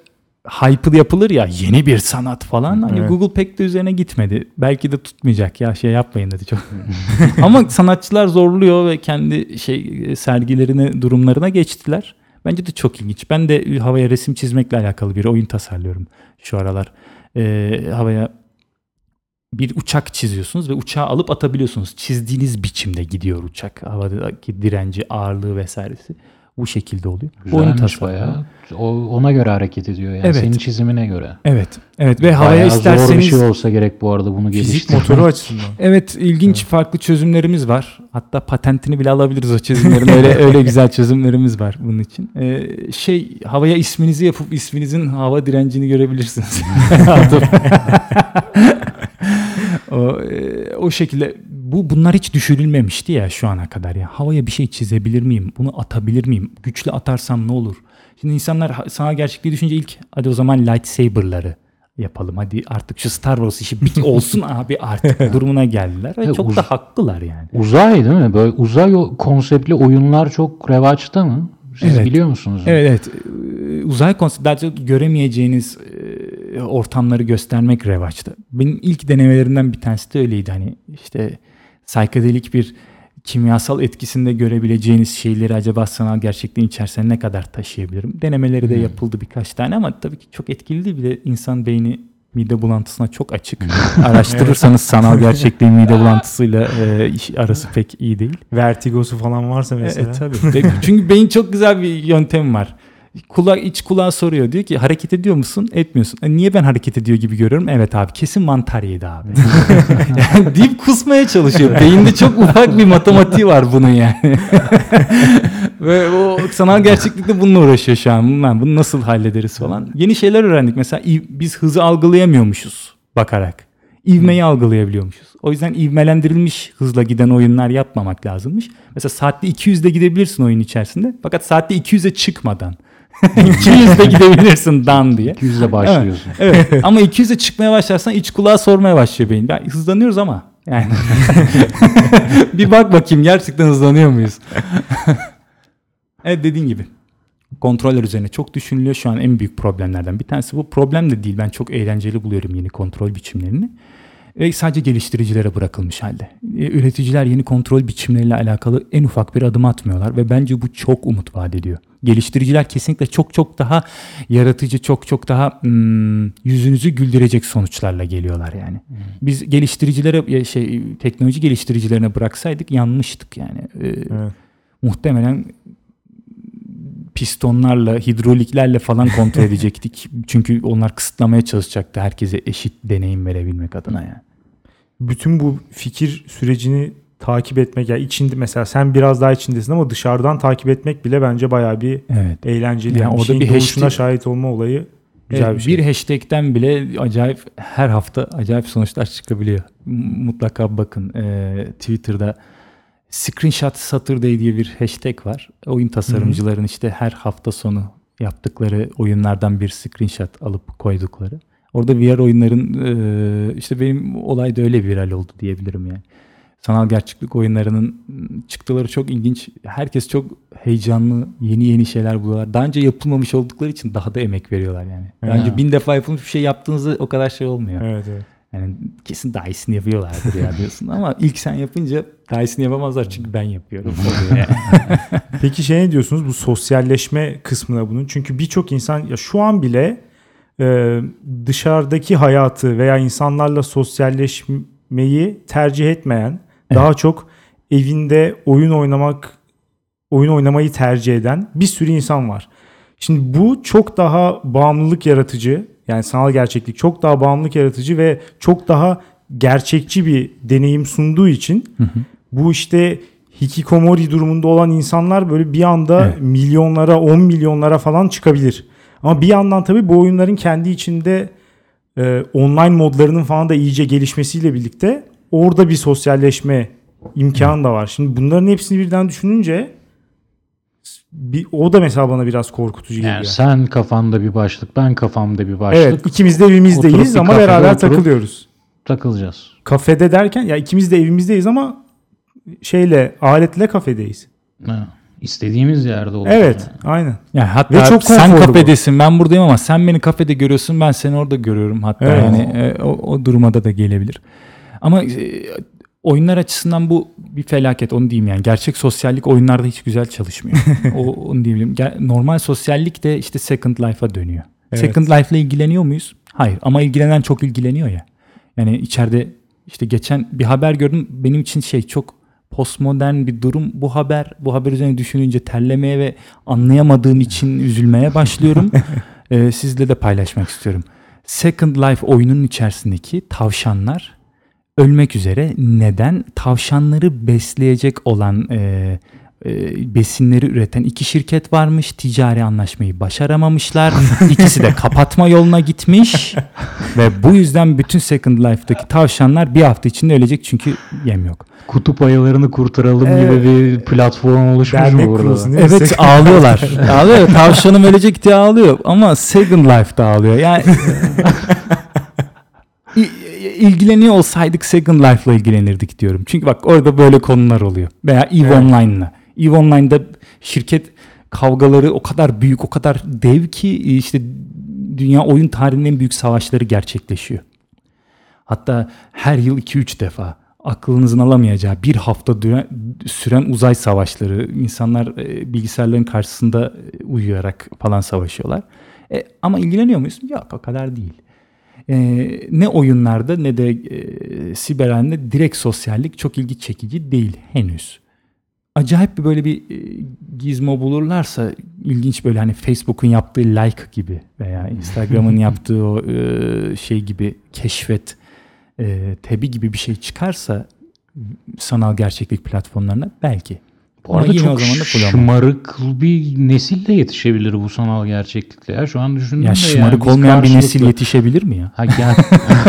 hype'lı yapılır ya yeni bir sanat falan hani Evet. Google pek de üzerine gitmedi. Belki de tutmayacak ya şey yapmayın dedi çok. Ama sanatçılar zorluyor ve kendi şey sergilerine durumlarına geçtiler. Bence de çok ilginç. Ben de havaya resim çizmekle alakalı bir oyun tasarlıyorum şu aralar. Ee, havaya bir uçak çiziyorsunuz ve uçağı alıp atabiliyorsunuz. Çizdiğiniz biçimde gidiyor uçak. Havadaki direnci, ağırlığı vesairesi. Bu şekilde oluyor. Oyun Güzelmiş tasarımı. bayağı. O, ona göre hareket ediyor yani. Evet. Senin çizimine göre. Evet. Evet ve havaya Bayağı zor bir isterseniz şey olsa gerek bu arada bunu Fizik geliştirmek. motoru açısından. Evet ilginç farklı çözümlerimiz var. Hatta patentini bile alabiliriz o çözümlerin. öyle öyle güzel çözümlerimiz var bunun için. Ee, şey havaya isminizi yapıp isminizin hava direncini görebilirsiniz. o, e, o şekilde bu bunlar hiç düşünülmemişti ya şu ana kadar ya. Havaya bir şey çizebilir miyim? Bunu atabilir miyim? Güçlü atarsam ne olur? Şimdi insanlar sana gerçekliği düşünce ilk hadi o zaman lightsaber'ları yapalım. Hadi artık şu Star Wars işi bir olsun abi artık durumuna geldiler. Ve çok da haklılar yani. Uzay değil mi? Böyle uzay konseptli oyunlar çok revaçta mı? Siz Evet. biliyor musunuz? Evet evet. Ee, Uzay çok göremeyeceğiniz e, ortamları göstermek revaçta. Benim ilk denemelerimden bir tanesi de öyleydi. Hani işte saykadelik bir kimyasal etkisinde görebileceğiniz şeyleri acaba sanal gerçekliğin içerisine ne kadar taşıyabilirim? Denemeleri de yapıldı birkaç tane ama tabii ki çok etkili değil. Bir de insan beyni mide bulantısına çok açık. Araştırırsanız sanal gerçekliğin mide bulantısıyla e, iş arası pek iyi değil. Vertigosu falan varsa mesela. E, tabii. Ve Çünkü beyin çok güzel bir yöntem var. Kulak iç kulağa soruyor. Diyor ki hareket ediyor musun? Etmiyorsun. E, niye ben hareket ediyor gibi görüyorum? Evet abi kesin mantar yedi abi. yani deyip kusmaya çalışıyor. Beyinde çok ufak bir matematiği var bunun yani. Ve o sanal gerçeklikte bununla uğraşıyor şu an. Bunlar, bunu nasıl hallederiz falan. Yeni şeyler öğrendik. Mesela biz hızı algılayamıyormuşuz bakarak. İvmeyi algılayabiliyormuşuz. O yüzden ivmelendirilmiş hızla giden oyunlar yapmamak lazımmış. Mesela saatte 200'de gidebilirsin oyun içerisinde. Fakat saatte 200'e çıkmadan. 200'de gidebilirsin dan diye. 200'le başlıyorsun. Evet ama 200'e çıkmaya başlarsan iç kulağa sormaya başlıyor beyin. Ya, hızlanıyoruz ama yani. bir bak bakayım gerçekten hızlanıyor muyuz? evet dediğin gibi. Kontroller üzerine çok düşünülüyor. Şu an en büyük problemlerden bir tanesi bu. Problem de değil. Ben çok eğlenceli buluyorum yeni kontrol biçimlerini. Ve sadece geliştiricilere bırakılmış halde. E, Üreticiler yeni kontrol biçimleriyle alakalı en ufak bir adım atmıyorlar ve bence bu çok umut vaat ediyor. Geliştiriciler kesinlikle çok çok daha yaratıcı, çok çok daha hmm, yüzünüzü güldürecek sonuçlarla geliyorlar yani. Biz geliştiricilere şey teknoloji geliştiricilerine bıraksaydık yanmıştık yani. E, Evet. muhtemelen pistonlarla, hidroliklerle falan kontrol edecektik. Çünkü onlar kısıtlamaya çalışacaktı herkese eşit deneyim verebilmek adına yani. Bütün bu fikir sürecini takip etmek yani içinde mesela sen biraz daha içindesin ama dışarıdan takip etmek bile bence bayağı bir Evet. eğlenceli. Yani Yani orada bir bir hashtag- şahit olma olayı güzel Evet, bir şey. bir hashtag'ten bile acayip her hafta acayip sonuçlar çıkabiliyor. Mutlaka bakın Ee, Twitter'da Screenshot Saturday diye bir hashtag var. Oyun tasarımcıların işte her hafta sonu yaptıkları oyunlardan bir screenshot alıp koydukları. Orada VR oyunların e, işte benim olay da öyle viral oldu diyebilirim yani. Sanal gerçeklik oyunlarının çıktıları çok ilginç. Herkes çok heyecanlı, yeni yeni şeyler buluyorlar. Daha önce yapılmamış oldukları için daha da emek veriyorlar yani. Daha önce bin defa yapılmış bir şey yaptığınızda o kadar şey olmuyor. Evet evet. Yani kesin daha iyisini yapıyorlardır ya diyorsun ama ilk sen yapınca daha iyisini yapamazlar çünkü ben yapıyorum. Peki şey ne diyorsunuz bu sosyalleşme kısmına bunun? Çünkü birçok insan ya şu an bile e, dışarıdaki hayatı veya insanlarla sosyalleşmeyi tercih etmeyen, daha çok evinde oyun oynamak, oyun oynamayı tercih eden bir sürü insan var. Şimdi bu çok daha bağımlılık yaratıcı, yani sanal gerçeklik çok daha bağımlılık yaratıcı ve çok daha gerçekçi bir deneyim sunduğu için bu işte hikikomori durumunda olan insanlar böyle bir anda Evet. milyonlara, 10 milyonlara falan çıkabilir. Ama bir yandan tabii bu oyunların kendi içinde e, online modlarının falan da iyice gelişmesiyle birlikte orada bir sosyalleşme imkanı da var. Şimdi bunların hepsini birden düşününce bir, o da mesela bana biraz korkutucu geliyor. Yani sen kafanda bir başlık, ben kafamda bir başlık. evet ikimiz de evimizdeyiz ama kafede beraber oturup- takılıyoruz. Takılacağız. Kafede derken ya ikimiz de evimizdeyiz ama şeyle aletle kafedeyiz. Ha, İstediğimiz yerde olacak. Evet, aynen. Yani hatta Ve çok sen konforlu bu. kafedesin ben buradayım ama sen beni kafede görüyorsun ben seni orada görüyorum hatta Evet. yani e, o, o durumada da gelebilir. Ama e, oyunlar açısından bu bir felaket onu diyeyim yani. Gerçek sosyallik oyunlarda hiç güzel çalışmıyor. o, onu diyebilirim. Normal sosyallik de işte Second Life'a dönüyor. Evet. Second Life'la ilgileniyor muyuz? Hayır ama ilgilenen çok ilgileniyor ya. Yani içeride işte geçen bir haber gördüm benim için şey çok postmodern bir durum. Bu haber bu haber üzerine düşününce terlemeye ve anlayamadığım için üzülmeye başlıyorum. Ee, sizle de paylaşmak istiyorum. Second Life oyunun içerisindeki tavşanlar ölmek üzere. Neden? Tavşanları besleyecek olan e, besinleri üreten iki şirket varmış. Ticari anlaşmayı başaramamışlar. İkisi de kapatma yoluna gitmiş. Ve bu yüzden bütün Second Life'daki tavşanlar bir hafta içinde ölecek çünkü yem yok. Kutup ayılarını kurtaralım Evet. gibi bir platform oluşmuş mu burada? kurulsun? Evet ağlıyorlar. ağlıyor. Tavşanım ölecek diye ağlıyor. Ama Second Life'da ağlıyor. Yani ilgileniyor olsaydık Second Life'la ilgilenirdik diyorum. Çünkü bak orada böyle konular oluyor. Veya EVE Evet. Online'la. EVE Online'da şirket kavgaları o kadar büyük, o kadar dev ki işte dünya oyun tarihinin en büyük savaşları gerçekleşiyor. Hatta her yıl 2-3 defa aklınızın alamayacağı bir hafta süren uzay savaşları, insanlar e, bilgisayarların karşısında e, uyuyarak falan savaşıyorlar. E, ama ilgileniyor muyuz? Yok o kadar değil. E, ne oyunlarda ne de e, siber alemde direkt sosyallik çok ilgi çekici değil henüz. Acayip bir böyle bir e, gizmo bulurlarsa ilginç böyle hani Facebook'un yaptığı like gibi veya Instagram'ın yaptığı o e, şey gibi keşfet e, tebi gibi bir şey çıkarsa sanal gerçeklik platformlarına belki. Bu Ama arada yine çok o zaman da full ama. şımarık bir nesil de yetişebilir bu sanal gerçeklikte ya. Şu an düşündüm Ya de şımarık yani olmayan bir nesil yetişebilir mi ya? Ha gel.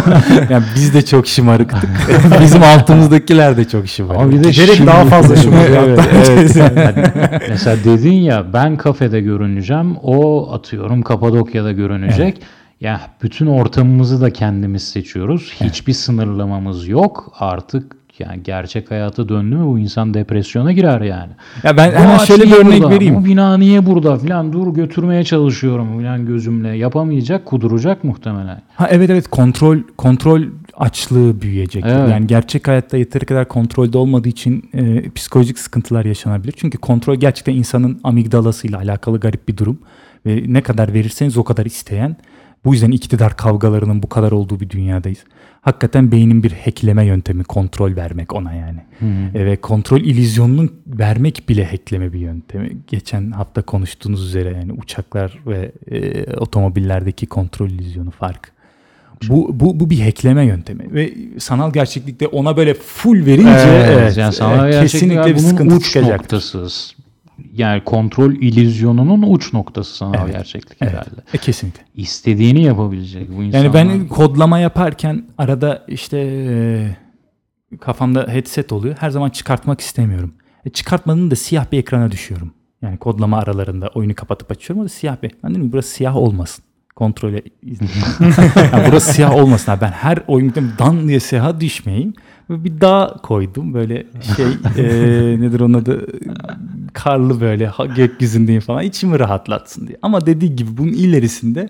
yani biz de çok şımarıktık. Bizim altımızdakiler de çok şımarık. Ama bir de şimdi- daha fazla şımarıyor Evet, hatta. Hani mesela dedin ya ben kafede görüneceğim. O atıyorum Kapadokya'da görünecek. Ya bütün ortamımızı da kendimiz seçiyoruz. Hiçbir sınırlamamız yok. Artık yani gerçek hayata döndü mü bu insan depresyona girer yani. Ya ben Bu hemen şöyle bir örnek burada? vereyim. Bu bina niye burada filan dur götürmeye çalışıyorum filan gözümle. Yapamayacak kuduracak muhtemelen. Ha evet evet kontrol kontrol açlığı büyüyecek. Evet. Yani gerçek hayatta yeteri kadar kontrolde olmadığı için e, psikolojik sıkıntılar yaşanabilir. Çünkü kontrol gerçekten insanın amigdalasıyla alakalı garip bir durum ve ne kadar verirseniz o kadar isteyen. Bu yüzden iktidar kavgalarının bu kadar olduğu bir dünyadayız. Hakikaten beynin bir hackleme yöntemi, kontrol vermek ona yani. E, ve kontrol illüzyonunu vermek bile hackleme bir yöntemi. Geçen hafta konuştuğunuz üzere yani uçaklar ve e, otomobillerdeki kontrol illüzyonu fark. Bu, bu, bu bir hackleme yöntemi ve sanal gerçeklikte ona böyle full verince evet, yani sanal e, kesinlikle bir bunun sıkıntı uç çıkacak. noktası. Yani kontrol illüzyonunun uç noktası sanal Evet. gerçeklik Evet. herhalde. E, kesinlikle. İstediğini yapabilecek bu insanlar. Yani ben kodlama yaparken arada işte e, kafamda headset oluyor. Her zaman çıkartmak istemiyorum. E, çıkartmadığında da siyah bir ekrana düşüyorum. Yani kodlama aralarında oyunu kapatıp açıyorum. O da siyah bir. Ben dedim burası siyah olmasın. Kontrole yani burası siyah olmasın. abi. Ben her oyunda dan diye siyaha düşmeyeyim. Bir dağ koydum. Böyle şey e, nedir onun adı karlı böyle gökyüzündeyim falan. İçimi rahatlatsın diye. Ama dediği gibi bunun ilerisinde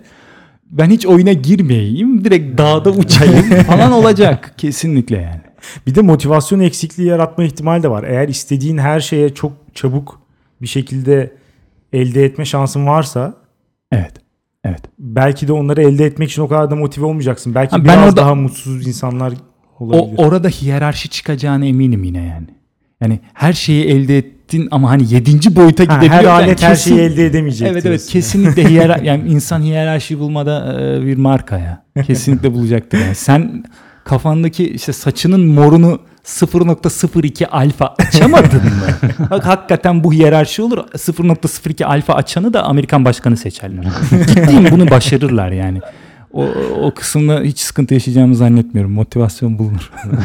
ben hiç oyuna girmeyeyim. Direkt dağda uçayım falan olacak. Kesinlikle yani. Bir de motivasyon eksikliği yaratma ihtimali de var. Eğer istediğin her şeye çok çabuk bir şekilde elde etme şansın varsa Evet. Evet. belki de onları elde etmek için o kadar da motive olmayacaksın. Belki Ha, ben biraz orada- daha mutsuz insanlar O, olabilir. orada hiyerarşi çıkacağına eminim yine yani. Yani her şeyi elde ettin ama hani yedinci boyuta Ha, gidebiliyor. her alet her kesin- şeyi elde edemeyecek. Evet evet kesinlikle hiyerar yani insan hiyerarşi bulmada e, bir marka ya. Kesinlikle bulacaktır yani. Sen kafandaki işte saçının morunu 0.02 alfa açamadın mı? Bak hakikaten bu hiyerarşi olur. 0.02 alfa açanı da Amerikan başkanı seçerler. Ciddiyim bunu başarırlar yani. O, o kısımda hiç sıkıntı yaşayacağımı zannetmiyorum. Motivasyon bulunur.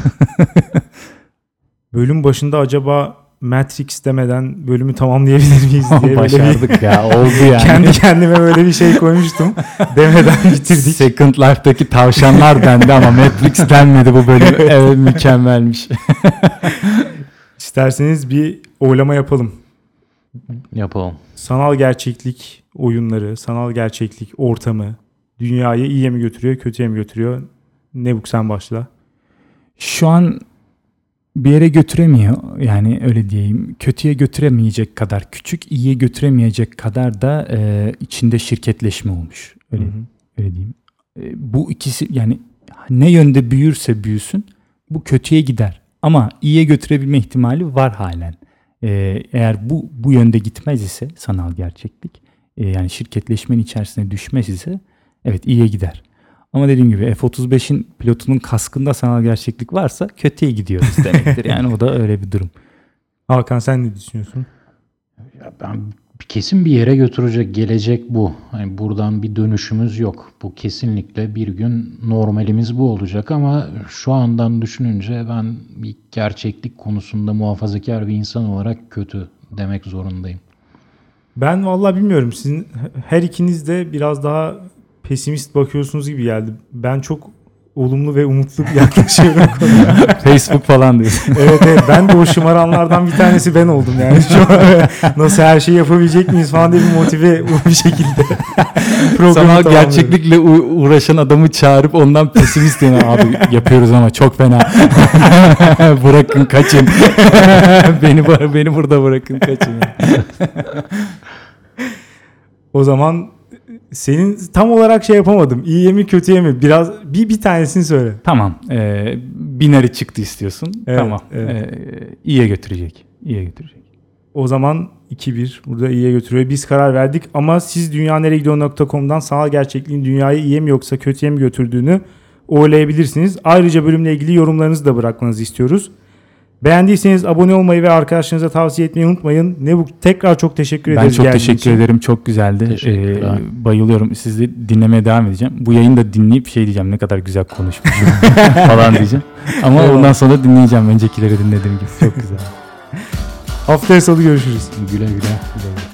Bölüm başında acaba Matrix demeden bölümü tamamlayabilir miyiz diye böyle bir Başardık ya oldu yani. kendi kendime böyle bir şey koymuştum. demeden bitirdik. Second Life'daki tavşanlar dendi ama Matrix denmedi bu bölüm. Evet mükemmelmiş. İsterseniz bir oylama yapalım. Yapalım. Sanal gerçeklik oyunları, sanal gerçeklik ortamı dünyayı iyiye mi götürüyor, kötüye mi götürüyor? Ne bu sen başla. Şu an bir yere götüremiyor. Yani öyle diyeyim. Kötüye götüremeyecek kadar küçük, iyiye götüremeyecek kadar da e, içinde şirketleşme olmuş. Öyle, Hı hı. öyle diyeyim. E, bu ikisi yani ne yönde büyürse büyüsün bu kötüye gider. Ama iyiye götürebilme ihtimali var halen. Ee, eğer bu bu yönde gitmez ise sanal gerçeklik e, yani şirketleşmenin içerisine düşmez ise evet iyiye gider. Ama dediğim gibi F-35'in pilotunun kaskında sanal gerçeklik varsa kötüye gidiyoruz demektir. Yani o da öyle bir durum. Hakan sen ne düşünüyorsun? Ya ben kesin bir yere götürecek gelecek bu. Hani buradan bir dönüşümüz yok. Bu kesinlikle bir gün normalimiz bu olacak ama şu andan düşününce ben bir gerçeklik konusunda muhafazakar bir insan olarak kötü demek zorundayım. Ben vallahi bilmiyorum. Sizin her ikiniz de biraz daha pesimist bakıyorsunuz gibi geldi. Ben çok olumlu ve umutlu yaklaşıyorum konuya. Facebook falan diyorsun. evet evet ben de o şımaranlardan bir tanesi ben oldum yani. Şu an nasıl her şeyi yapabilecek miyiz falan diye bir motive bir şekilde. tamamlıyorum. gerçeklikle uğraşan adamı çağırıp ondan pesimist deme abi yapıyoruz ama çok fena. bırakın kaçın. beni beni burada bırakın kaçın. O zaman senin tam olarak şey yapamadım. İyiye mi kötüye mi? Biraz bir bir tanesini söyle. Tamam. E, binari çıktı istiyorsun. Evet, tamam. evet. E, iyiye götürecek. İyiye götürecek. O zaman 2-1 burada iyiye götürüyor. Biz karar verdik ama siz dünyaneregidiyor.com'dan sanal gerçekliğin dünyayı iyiye mi yoksa kötüye mi götürdüğünü oylayabilirsiniz. Ayrıca bölümle ilgili yorumlarınızı da bırakmanızı istiyoruz. Beğendiyseniz abone olmayı ve arkadaşlarınıza tavsiye etmeyi unutmayın. Ne bu tekrar çok teşekkür Ben ederiz. çok geldiğin teşekkür için. ederim. Çok güzeldi. Ee, bayılıyorum. Sizi dinlemeye devam edeceğim. Bu yayını da dinleyip şey diyeceğim. Ne kadar güzel konuşmuşum falan diyeceğim. Ama Eyvallah. ondan sonra dinleyeceğim. Öncekileri dinlediğim gibi. Çok güzel. Haftaya salı görüşürüz. Güle güle. Güle güle.